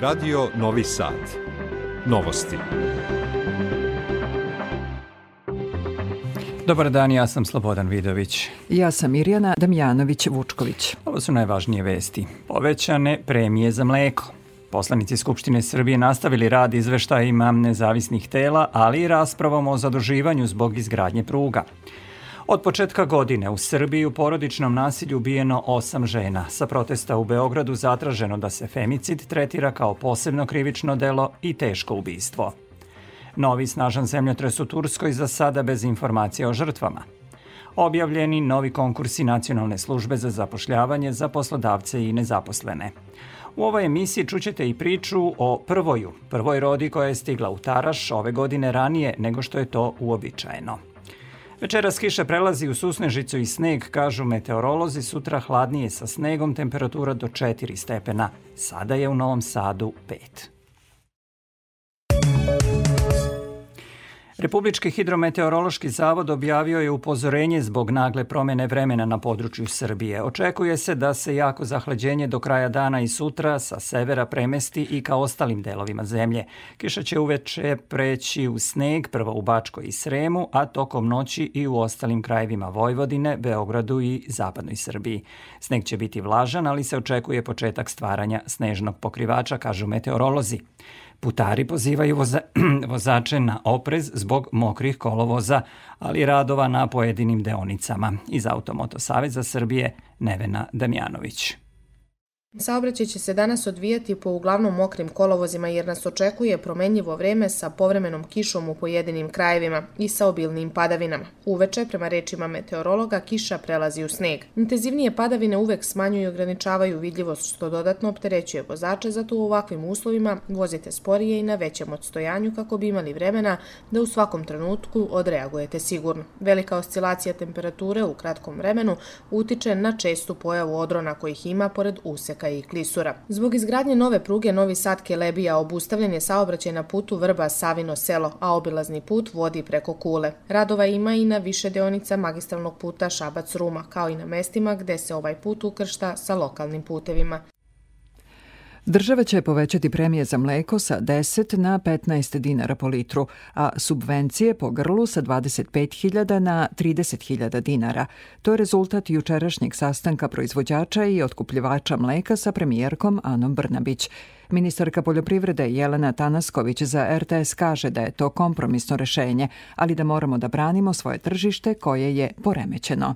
Radio Novi Sad. Novosti. Dobar dan, ja sam Slobodan Vidović. Ja sam Mirjana Damjanović-Vučković. Ovo su najvažnije vesti. Povećane premije za mleko. Poslanici Skupštine Srbije nastavili rad izveštajima nezavisnih tela, ali i raspravom o zaduživanju zbog izgradnje pruga. Od početka godine u Srbiji u porodičnom nasilju ubijeno osam žena. Sa protesta u Beogradu zatraženo da se femicid tretira kao posebno krivično delo i teško ubistvo. Novi snažan zemljotres u Turskoj za sada bez informacija o žrtvama. Objavljeni novi konkursi Nacionalne službe za zapošljavanje za poslodavce i nezaposlene. U ovoj emisiji čućete i priču o prvoju, prvoj rodi koja je stigla u Taraš ove godine ranije nego što je to uobičajeno. Večeras kiša prelazi u susnežicu i sneg, kažu meteorolozi, sutra hladnije sa snegom, temperatura do 4 stepena. Sada je u Novom Sadu 5. Republički hidrometeorološki zavod objavio je upozorenje zbog nagle promene vremena na području Srbije. Očekuje se da se jako zahlađenje do kraja dana i sutra sa severa premesti i ka ostalim delovima zemlje. Kiša će uveče preći u sneg, prvo u Bačkoj i Sremu, a tokom noći i u ostalim krajevima Vojvodine, Beogradu i zapadnoj Srbiji. Sneg će biti vlažan, ali se očekuje početak stvaranja snežnog pokrivača, kažu meteorolozi. Putari pozivaju voza, vozače na oprez zbog mokrih kolovoza, ali radova na pojedinim deonicama. Iz Automoto Saveza Srbije Nevena Damjanović. Saobraćaj će se danas odvijati po uglavnom mokrim kolovozima jer nas očekuje promenljivo vreme sa povremenom kišom u pojedinim krajevima i sa obilnim padavinama. Uveče, prema rečima meteorologa, kiša prelazi u sneg. Intenzivnije padavine uvek smanjuju i ograničavaju vidljivost što dodatno opterećuje vozače, zato u ovakvim uslovima vozite sporije i na većem odstojanju kako bi imali vremena da u svakom trenutku odreagujete sigurno. Velika oscilacija temperature u kratkom vremenu utiče na čestu pojavu odrona kojih ima pored useka Osijeka i Klisura. Zbog izgradnje nove pruge Novi Sad Kelebija obustavljen je saobraćaj na putu Vrba Savino selo, a obilazni put vodi preko Kule. Radova ima i na više deonica magistralnog puta Šabac Ruma, kao i na mestima gde se ovaj put ukršta sa lokalnim putevima. Država će povećati premije za mleko sa 10 na 15 dinara po litru, a subvencije po grlu sa 25.000 na 30.000 dinara. To je rezultat jučerašnjeg sastanka proizvođača i otkupljivača mleka sa premijerkom Anom Brnabić. Ministarka poljoprivrede Jelena Tanasković za RTS kaže da je to kompromisno rešenje, ali da moramo da branimo svoje tržište koje je poremećeno.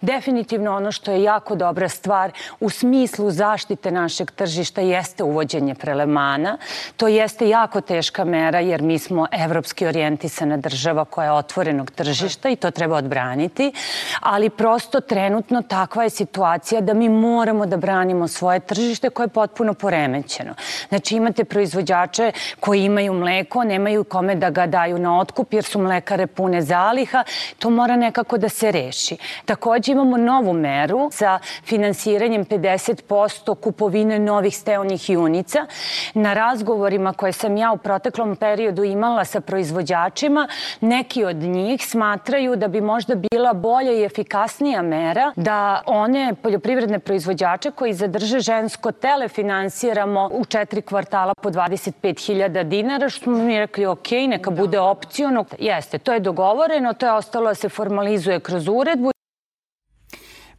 Definitivno ono što je jako dobra stvar u smislu zaštite našeg tržišta jeste uvođenje prelemana. To jeste jako teška mera jer mi smo evropski orijentisana država koja je otvorenog tržišta i to treba odbraniti, ali prosto trenutno takva je situacija da mi moramo da branimo svoje tržište koje je potpuno poremećeno. Znači imate proizvođače koji imaju mleko, nemaju kome da ga daju na otkup jer su mlekare pune zaliha, to mora nekako da se reši. Takođe Takođe imamo novu meru za finansiranjem 50% kupovine novih steonih junica. Na razgovorima koje sam ja u proteklom periodu imala sa proizvođačima, neki od njih smatraju da bi možda bila bolja i efikasnija mera da one poljoprivredne proizvođače koji zadrže žensko tele finansiramo u četiri kvartala po 25.000 dinara, što smo mi rekli ok, neka bude opciono. Jeste, to je dogovoreno, to je ostalo da se formalizuje kroz uredbu.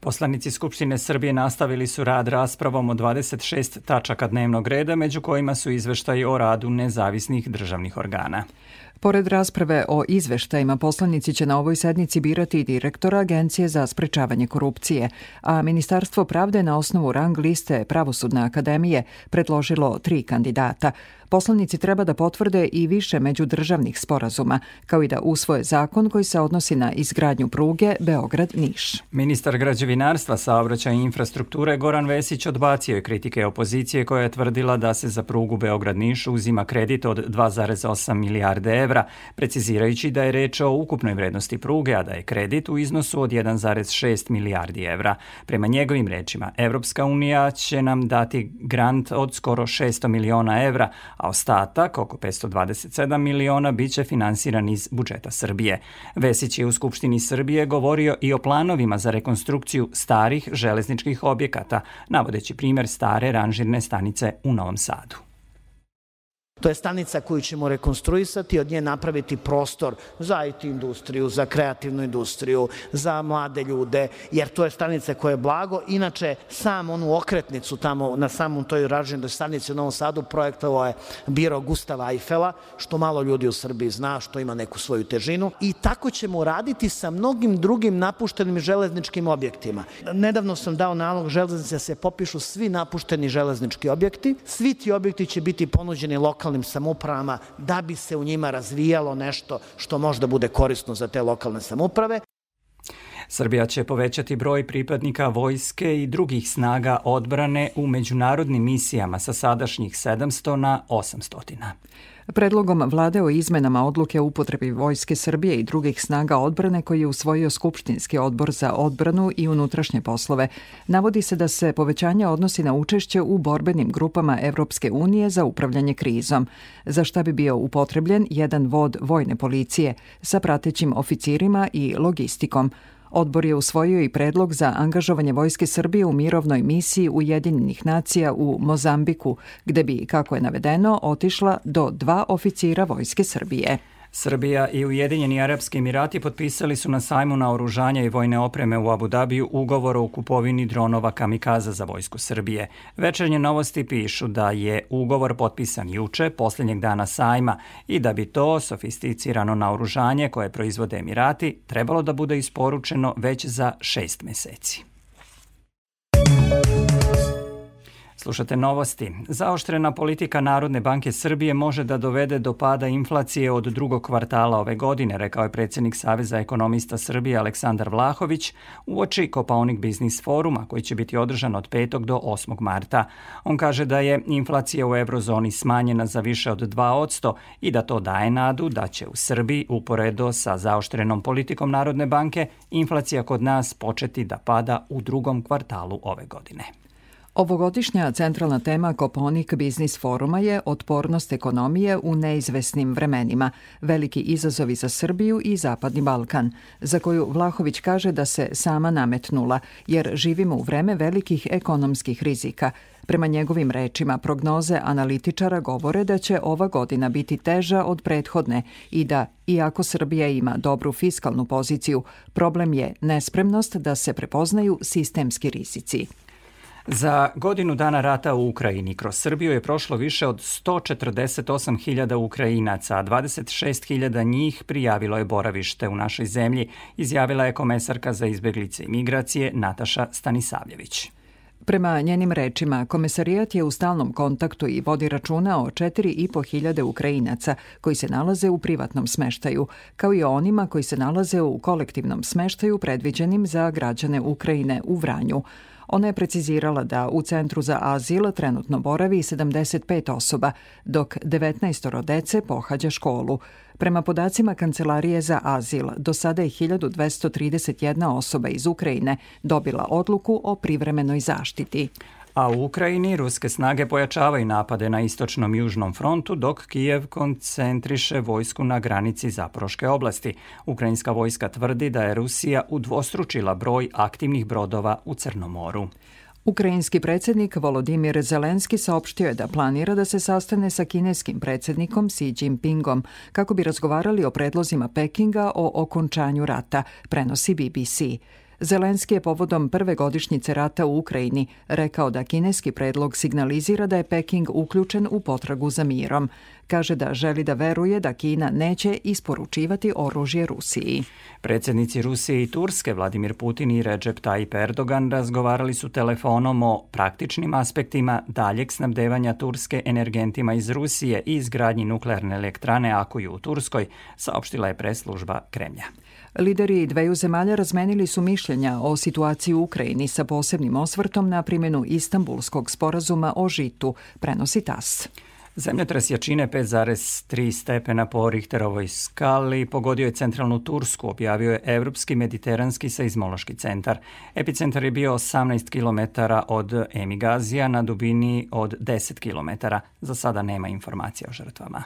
Poslanici Skupštine Srbije nastavili su rad raspravom o 26 tačaka dnevnog reda, među kojima su izveštaji o radu nezavisnih državnih organa. Pored rasprave o izveštajima, poslanici će na ovoj sednici birati direktora Agencije za sprečavanje korupcije, a Ministarstvo pravde na osnovu rang liste Pravosudne akademije predložilo tri kandidata – Poslanici treba da potvrde i više međudržavnih sporazuma, kao i da usvoje zakon koji se odnosi na izgradnju pruge Beograd-Niš. Ministar građevinarstva, saobraćaja i infrastrukture Goran Vesić odbacio je kritike opozicije koja je tvrdila da se za prugu Beograd-Niš uzima kredit od 2,8 milijarde evra, precizirajući da je reč o ukupnoj vrednosti pruge, a da je kredit u iznosu od 1,6 milijardi evra. Prema njegovim rečima, Evropska unija će nam dati grant od skoro 600 miliona evra, a ostatak, oko 527 miliona, biće finansiran iz budžeta Srbije. Vesić je u Skupštini Srbije govorio i o planovima za rekonstrukciju starih železničkih objekata, navodeći primer stare ranžirne stanice u Novom Sadu. To je stanica koju ćemo rekonstruisati, od nje napraviti prostor za IT industriju, za kreativnu industriju, za mlade ljude, jer to je stanica koja je blago. Inače, sam onu okretnicu tamo na samom toj raženoj stanici u Novom Sadu projektovao je biro Gustava Eiffela, što malo ljudi u Srbiji zna, što ima neku svoju težinu. I tako ćemo raditi sa mnogim drugim napuštenim železničkim objektima. Nedavno sam dao nalog železnice da se popišu svi napušteni železnički objekti. Svi ti objekti će biti ponuđeni lokalnim lokalnim samupravama da bi se u njima razvijalo nešto što možda bude korisno za te lokalne samuprave. Srbija će povećati broj pripadnika vojske i drugih snaga odbrane u međunarodnim misijama sa sadašnjih 700 na 800. Predlogom vlade o izmenama odluke o upotrebi Vojske Srbije i drugih snaga odbrane koji je usvojio Skupštinski odbor za odbranu i unutrašnje poslove, navodi se da se povećanje odnosi na učešće u borbenim grupama Evropske unije za upravljanje krizom, za šta bi bio upotrebljen jedan vod vojne policije sa pratećim oficirima i logistikom, Odbor je usvojio i predlog za angažovanje Vojske Srbije u mirovnoj misiji Ujedinjenih nacija u Mozambiku, gde bi, kako je navedeno, otišla do dva oficira Vojske Srbije. Srbija i Ujedinjeni Arapski Emirati potpisali su na sajmu na oružanja i vojne opreme u Abu Dhabiju ugovor o kupovini dronova kamikaza za vojsku Srbije. Večernje novosti pišu da je ugovor potpisan juče, posljednjeg dana sajma, i da bi to sofisticirano naoružanje koje proizvode Emirati trebalo da bude isporučeno već za šest meseci. Slušate novosti. Zaoštrena politika Narodne banke Srbije može da dovede do pada inflacije od drugog kvartala ove godine, rekao je predsjednik Saveza ekonomista Srbije Aleksandar Vlahović u oči Kopaonik Biznis foruma koji će biti održan od 5. do 8. marta. On kaže da je inflacija u eurozoni smanjena za više od 2% i da to daje nadu da će u Srbiji uporedo sa zaoštrenom politikom Narodne banke inflacija kod nas početi da pada u drugom kvartalu ove godine. Ovogodišnja centralna tema Koponik Biznis foruma je otpornost ekonomije u neizvesnim vremenima, veliki izazovi za Srbiju i Zapadni Balkan, za koju Vlahović kaže da se sama nametnula, jer živimo u vreme velikih ekonomskih rizika. Prema njegovim rečima, prognoze analitičara govore da će ova godina biti teža od prethodne i da, iako Srbija ima dobru fiskalnu poziciju, problem je nespremnost da se prepoznaju sistemski rizici. Za godinu dana rata u Ukrajini kroz Srbiju je prošlo više od 148.000 Ukrajinaca, a 26.000 njih prijavilo je boravište u našoj zemlji, izjavila je komesarka za izbeglice i migracije Nataša Stanisavljević. Prema njenim rečima, komesarijat je u stalnom kontaktu i vodi računa o 4.500 Ukrajinaca koji se nalaze u privatnom smeštaju, kao i onima koji se nalaze u kolektivnom smeštaju predviđenim za građane Ukrajine u Vranju. Ona je precizirala da u Centru za azil trenutno boravi 75 osoba, dok 19 dece pohađa školu. Prema podacima Kancelarije za azil, do sada je 1231 osoba iz Ukrajine dobila odluku o privremenoj zaštiti. A u Ukrajini ruske snage pojačavaju napade na istočnom južnom frontu, dok Kijev koncentriše vojsku na granici Zaporoške oblasti. Ukrajinska vojska tvrdi da je Rusija udvostručila broj aktivnih brodova u Crnom moru. Ukrajinski predsjednik Volodimir Zelenski saopštio je da planira da se sastane sa kineskim predsjednikom Xi Jinpingom kako bi razgovarali o predlozima Pekinga o okončanju rata, prenosi BBC. Zelenski je povodom prve godišnjice rata u Ukrajini rekao da kineski predlog signalizira da je Peking uključen u potragu za mirom. Kaže da želi da veruje da Kina neće isporučivati oružje Rusiji. Predsjednici Rusije i Turske Vladimir Putin i Recep Tayyip Erdogan razgovarali su telefonom o praktičnim aspektima daljeg snabdevanja Turske energentima iz Rusije i izgradnji nuklearne elektrane Akuju u Turskoj, saopštila je preslužba Kremlja. Lideri dveju zemalja razmenili su mišljenja o situaciji u Ukrajini sa posebnim osvrtom na primjenu Istanbulskog sporazuma o žitu, prenosi TAS. Zemljotres jačine 5,3 stepena po Richterovoj skali pogodio je centralnu Tursku, objavio je Evropski mediteranski seizmološki centar. Epicentar je bio 18 km od Emigazija na dubini od 10 km. Za sada nema informacija o žrtvama.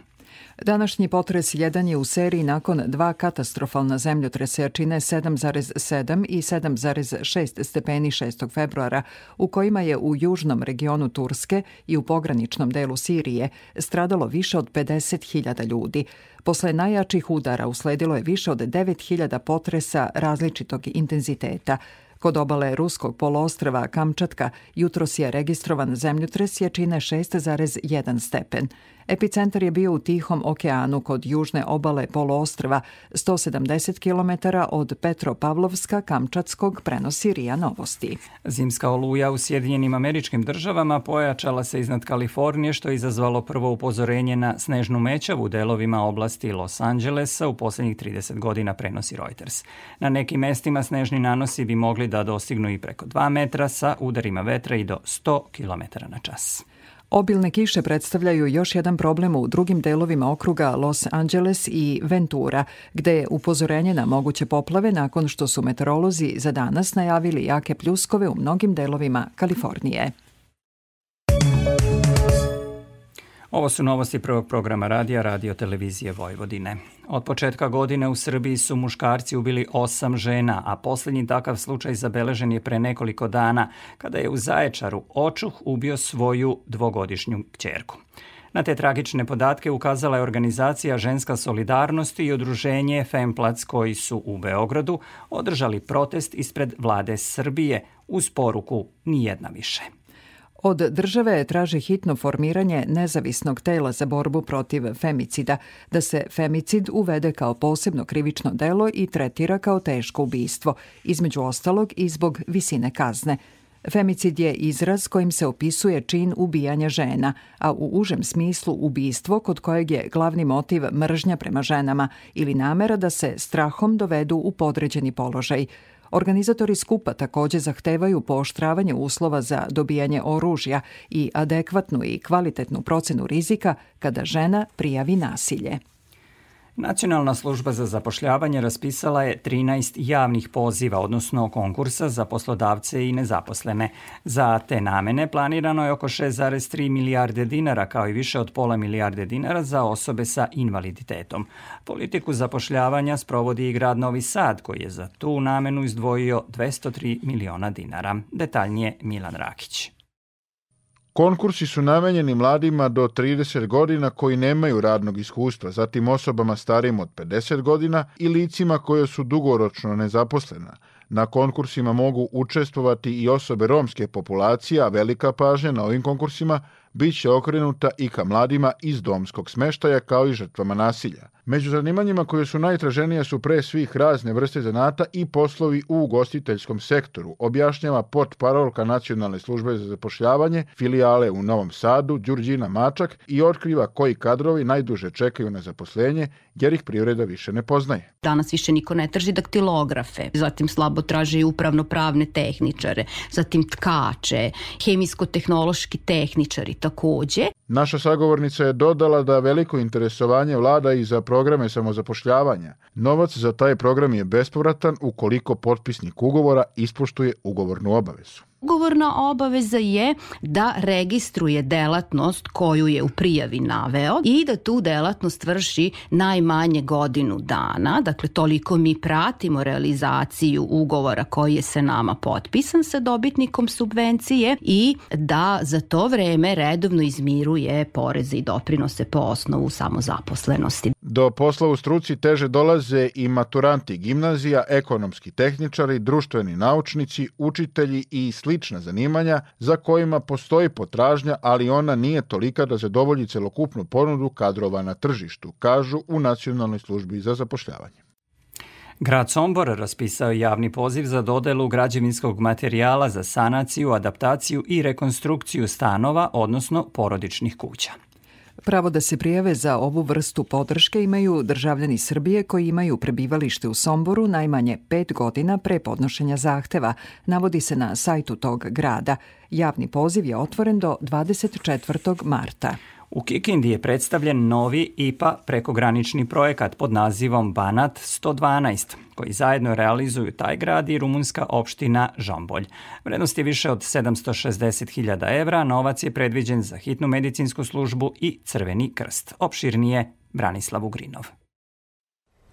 Današnji potres jedan je u seriji nakon dva katastrofalna zemljotresa jačine 7,7 i 7,6 stepeni 6. februara, u kojima je u južnom regionu Turske i u pograničnom delu Sirije stradalo više od 50.000 ljudi. Posle najjačih udara usledilo je više od 9.000 potresa različitog intenziteta. Kod obale ruskog poloostrava Kamčatka jutros je registrovan zemljotres jačine 6,1 stepen. Epicentar je bio u Tihom okeanu kod južne obale poloostrva 170 km od Petropavlovska Kamčatskog prenosi Rija Novosti. Zimska oluja u Sjedinjenim američkim državama pojačala se iznad Kalifornije što je izazvalo prvo upozorenje na snežnu mećavu u delovima oblasti Los Angelesa u poslednjih 30 godina prenosi Reuters. Na nekim mestima snežni nanosi bi mogli da dostignu i preko 2 metra sa udarima vetra i do 100 km na čas. Obilne kiše predstavljaju još jedan problem u drugim delovima okruga Los Angeles i Ventura, gde je upozorenje na moguće poplave nakon što su meteorolozi za danas najavili jake pljuskove u mnogim delovima Kalifornije. Ovo su novosti prvog programa radija Radio Televizije Vojvodine. Od početka godine u Srbiji su muškarci ubili osam žena, a poslednji takav slučaj zabeležen je pre nekoliko dana, kada je u Zaječaru očuh ubio svoju dvogodišnju kćerku. Na te tragične podatke ukazala je organizacija Ženska solidarnost i udruženje Femplac koji su u Beogradu održali protest ispred vlade Srbije uz poruku Nijedna više. Od države traže hitno formiranje nezavisnog tela za borbu protiv femicida, da se femicid uvede kao posebno krivično delo i tretira kao teško ubistvo, između ostalog i zbog visine kazne. Femicid je izraz kojim se opisuje čin ubijanja žena, a u užem smislu ubistvo kod kojeg je glavni motiv mržnja prema ženama ili namera da se strahom dovedu u podređeni položaj – Organizatori skupa takođe zahtevaju pooštravanje uslova za dobijanje oružja i adekvatnu i kvalitetnu procenu rizika kada žena prijavi nasilje. Nacionalna služba za zapošljavanje raspisala je 13 javnih poziva, odnosno konkursa za poslodavce i nezaposlene. Za te namene planirano je oko 6,3 milijarde dinara, kao i više od pola milijarde dinara za osobe sa invaliditetom. Politiku zapošljavanja sprovodi i grad Novi Sad, koji je za tu namenu izdvojio 203 miliona dinara. Detaljnije Milan Rakić. Konkursi su namenjeni mladima do 30 godina koji nemaju radnog iskustva, zatim osobama starijim od 50 godina i licima koje su dugoročno nezaposlena. Na konkursima mogu učestvovati i osobe romske populacije, a velika pažnja na ovim konkursima bit će okrenuta i ka mladima iz domskog smeštaja kao i žrtvama nasilja. Među zanimanjima koje su najtraženije su pre svih razne vrste zanata i poslovi u ugostiteljskom sektoru, objašnjava port parolka Nacionalne službe za zapošljavanje, filijale u Novom Sadu, Đurđina Mačak i otkriva koji kadrovi najduže čekaju na zaposlenje jer ih privreda više ne poznaje. Danas više niko ne traži daktilografe, zatim slabo traže i upravno-pravne tehničare, zatim tkače, hemijsko-tehnološki tehničari takođe. Naša sagovornica je dodala da veliko interesovanje vlada i za programe samozapošljavanja. Novac za taj program je bespovratan ukoliko potpisnik ugovora ispoštuje ugovornu obavezu. Ugovorna obaveza je da registruje delatnost koju je u prijavi naveo i da tu delatnost vrši najmanje godinu dana. Dakle, toliko mi pratimo realizaciju ugovora koji je se nama potpisan sa dobitnikom subvencije i da za to vreme redovno izmiruje poreze i doprinose po osnovu samozaposlenosti. Do posla u struci teže dolaze i maturanti gimnazija, ekonomski tehničari, društveni naučnici, učitelji i slična zanimanja za kojima postoji potražnja, ali ona nije tolika da zadovolji celokupnu ponudu kadrova na tržištu, kažu u Nacionalnoj službi za zapošljavanje. Grad Sombor raspisao javni poziv za dodelu građevinskog materijala za sanaciju, adaptaciju i rekonstrukciju stanova, odnosno porodičnih kuća. Pravo da se prijave za ovu vrstu podrške imaju državljani Srbije koji imaju prebivalište u Somboru najmanje pet godina pre podnošenja zahteva, navodi se na sajtu tog grada. Javni poziv je otvoren do 24. marta. U Kikindi je predstavljen novi IPA prekogranični projekat pod nazivom Banat 112, koji zajedno realizuju taj grad i rumunska opština Žombolj. Vrednost je više od 760.000 evra, novac je predviđen za hitnu medicinsku službu i Crveni krst. Opširnije Branislav Ugrinov.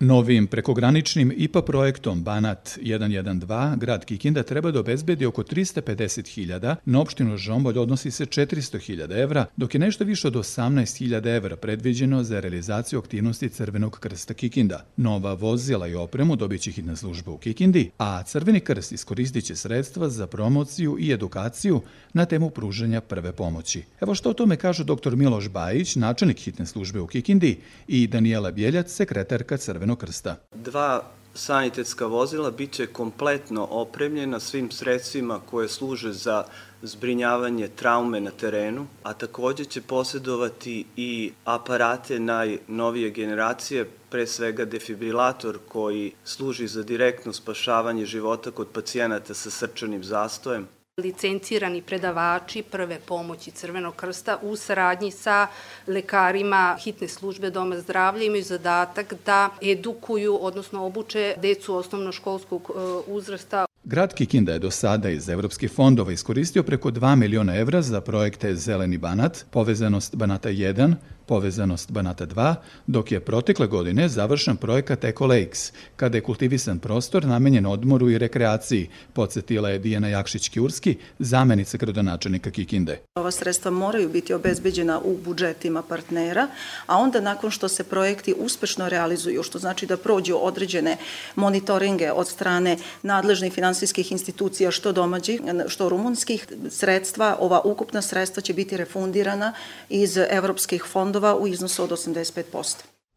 Novim prekograničnim IPA projektom Banat 112 grad Kikinda treba da obezbedi oko 350.000, na opštinu Žombolj odnosi se 400.000 evra, dok je nešto više od 18.000 evra predviđeno za realizaciju aktivnosti Crvenog krsta Kikinda. Nova vozila i opremu dobiće hitna služba u Kikindi, a Crveni krst iskoristit će sredstva za promociju i edukaciju na temu pružanja prve pomoći. Evo što o tome kažu dr. Miloš Bajić, načelnik hitne službe u Kikindi i Daniela Bjeljac, sekretarka Crvenog krsta. Dva sanitetska vozila biće kompletno opremljena svim sredstvima koje služe za zbrinjavanje traume na terenu, a takođe će posjedovati i aparate najnovije generacije, pre svega defibrilator koji služi za direktno spašavanje života kod pacijenata sa srčanim zastojem, licencirani predavači prve pomoći Crvenog krsta u saradnji sa lekarima hitne službe Doma zdravlja imaju zadatak da edukuju, odnosno obuče decu osnovnoškolskog e, uzrasta. Grad Kikinda je do sada iz evropskih fondova iskoristio preko 2 miliona evra za projekte Zeleni Banat, povezanost Banata 1, povezanost Banata 2, dok je protekle godine završen projekat Eco Lakes, kada je kultivisan prostor namenjen odmoru i rekreaciji, podsjetila je Dijana Jakšić-Kjurski, zamenica gradonačelnika Kikinde. Ova sredstva moraju biti obezbeđena u budžetima partnera, a onda nakon što se projekti uspešno realizuju, što znači da prođu određene monitoringe od strane nadležnih finansijskih institucija, što domaćih, što rumunskih sredstva, ova ukupna sredstva će biti refundirana iz evropskih fondova fondova u iznosu od 85%.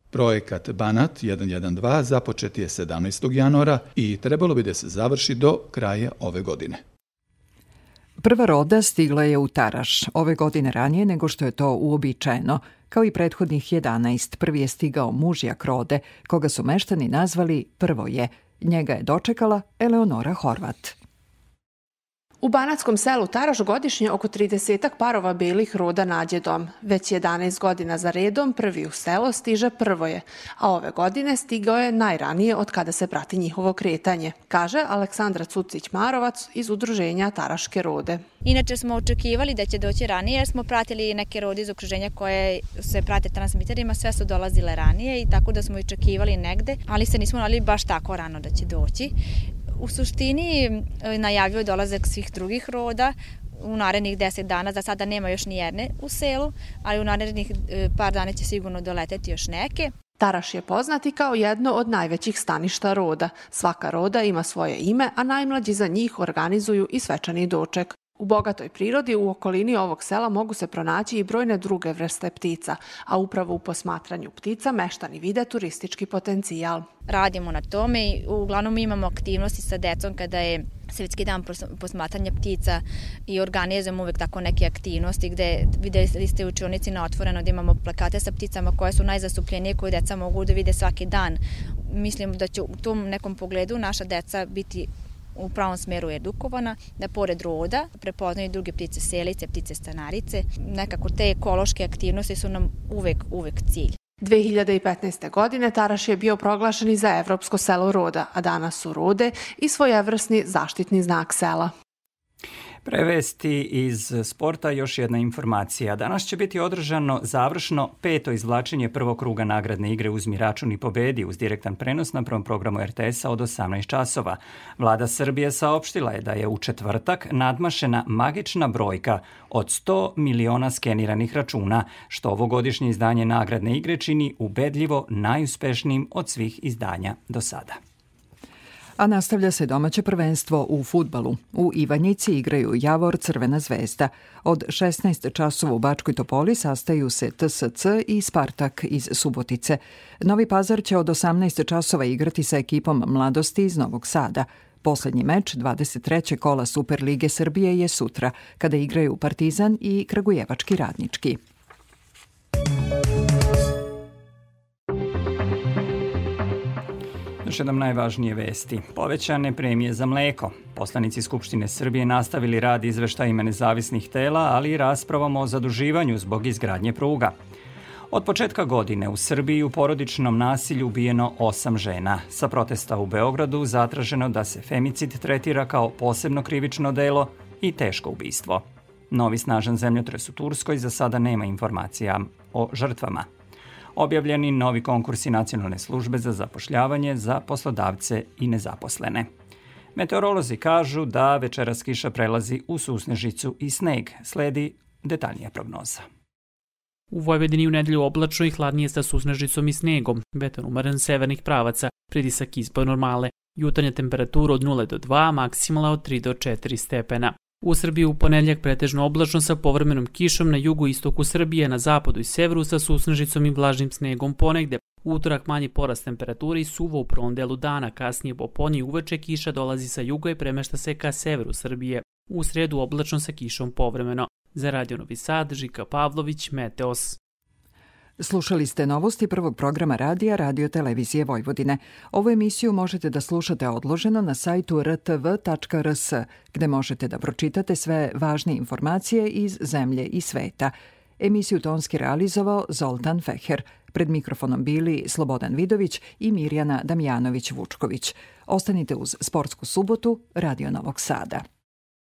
Projekat Banat 112 započet je 17. januara i trebalo bi da se završi do kraja ove godine. Prva roda stigla je u Taraš, ove godine ranije nego što je to uobičajeno. Kao i prethodnih 11, prvi je stigao mužjak rode, koga su meštani nazvali Prvo je. Njega je dočekala Eleonora Horvat. U Banatskom selu Taraš godišnje oko 30 parova belih roda nađe dom. Već 11 godina za redom prvi u selo stiže prvo je, a ove godine stigao je najranije od kada se prati njihovo kretanje, kaže Aleksandra Cucić-Marovac iz udruženja Taraške rode. Inače smo očekivali da će doći ranije smo pratili neke rode iz okruženja koje se prate transmiterima, sve su dolazile ranije i tako da smo očekivali negde, ali se nismo nalili baš tako rano da će doći. U suštini e, najavio dolazak svih drugih roda u narednih 10 dana, za sada nema još ni jedne u selu, ali u narednih e, par dana će sigurno doleteti još neke. Taraš je poznati kao jedno od najvećih staništa roda. Svaka roda ima svoje ime, a najmlađi za njih organizuju i svečani doček. U bogatoj prirodi u okolini ovog sela mogu se pronaći i brojne druge vrste ptica, a upravo u posmatranju ptica meštani vide turistički potencijal. Radimo na tome i uglavnom imamo aktivnosti sa decom kada je Svetski dan posmatranja ptica i organizujemo uvek tako neke aktivnosti gde videli ste učionici na otvoreno da imamo plakate sa pticama koje su najzastupljenije koje deca mogu da vide svaki dan. Mislim da će u tom nekom pogledu naša deca biti u pravom smeru edukovana, da pored roda prepoznaju druge ptice selice, ptice stanarice. Nekako te ekološke aktivnosti su nam uvek, uvek cilj. 2015. godine Taraš je bio proglašen i za Evropsko selo roda, a danas su rode i svojevrsni zaštitni znak sela. Prevesti iz sporta još jedna informacija. Danas će biti održano završno peto izvlačenje prvog kruga nagradne igre Uzmi račun i pobedi uz direktan prenos na prvom programu RTS-a od 18 časova. Vlada Srbije saopštila je da je u četvrtak nadmašena magična brojka od 100 miliona skeniranih računa, što ovogodišnje izdanje nagradne igre čini ubedljivo najuspešnijim od svih izdanja do sada a nastavlja se domaće prvenstvo u futbalu. U Ivanjici igraju Javor Crvena zvezda. Od 16 časova u Bačkoj Topoli sastaju se TSC i Spartak iz Subotice. Novi Pazar će od 18 časova igrati sa ekipom Mladosti iz Novog Sada. Poslednji meč 23. kola Superlige Srbije je sutra, kada igraju Partizan i Kragujevački radnički. Još jednom najvažnije vesti. Povećane premije za mleko. Poslanici Skupštine Srbije nastavili rad izveštajima nezavisnih tela, ali i raspravom o zaduživanju zbog izgradnje pruga. Od početka godine u Srbiji u porodičnom nasilju ubijeno osam žena. Sa protesta u Beogradu zatraženo da se femicid tretira kao posebno krivično delo i teško ubistvo. Novi snažan zemljotres u Turskoj za sada nema informacija o žrtvama. Objavljeni novi konkursi Nacionalne službe za zapošljavanje za poslodavce i nezaposlene. Meteorolozi kažu da večeras kiša prelazi u susnežicu i sneg. Sledi detaljnija prognoza. U Vojvodini u nedelju oblačno i hladnije sa susnežicom i snegom, vetar umaren severnih pravaca, pritisak ispod normale, jutarnja temperatura od 0 do 2, maksimalna od 3 do 4 stepena. U Srbiji u ponedljak pretežno oblačno sa povremenom kišom na jugu i istoku Srbije, na zapadu i severu sa susnežicom i vlažnim snegom ponegde. Utorak manji porast temperature i suvo u prvom delu dana, kasnije popodne i uveče kiša dolazi sa juga i premešta se ka severu Srbije. U sredu oblačno sa kišom povremeno. Za Radio Novi Sad, Žika Pavlović, Meteos. Slušali ste novosti prvog programa radija Radio Televizije Vojvodine. Ovu emisiju možete da slušate odloženo na sajtu rtv.rs, gde možete da pročitate sve važne informacije iz zemlje i sveta. Emisiju tonski realizovao Zoltan Feher. Pred mikrofonom bili Slobodan Vidović i Mirjana Damjanović-Vučković. Ostanite uz Sportsku subotu Radio Novog Sada.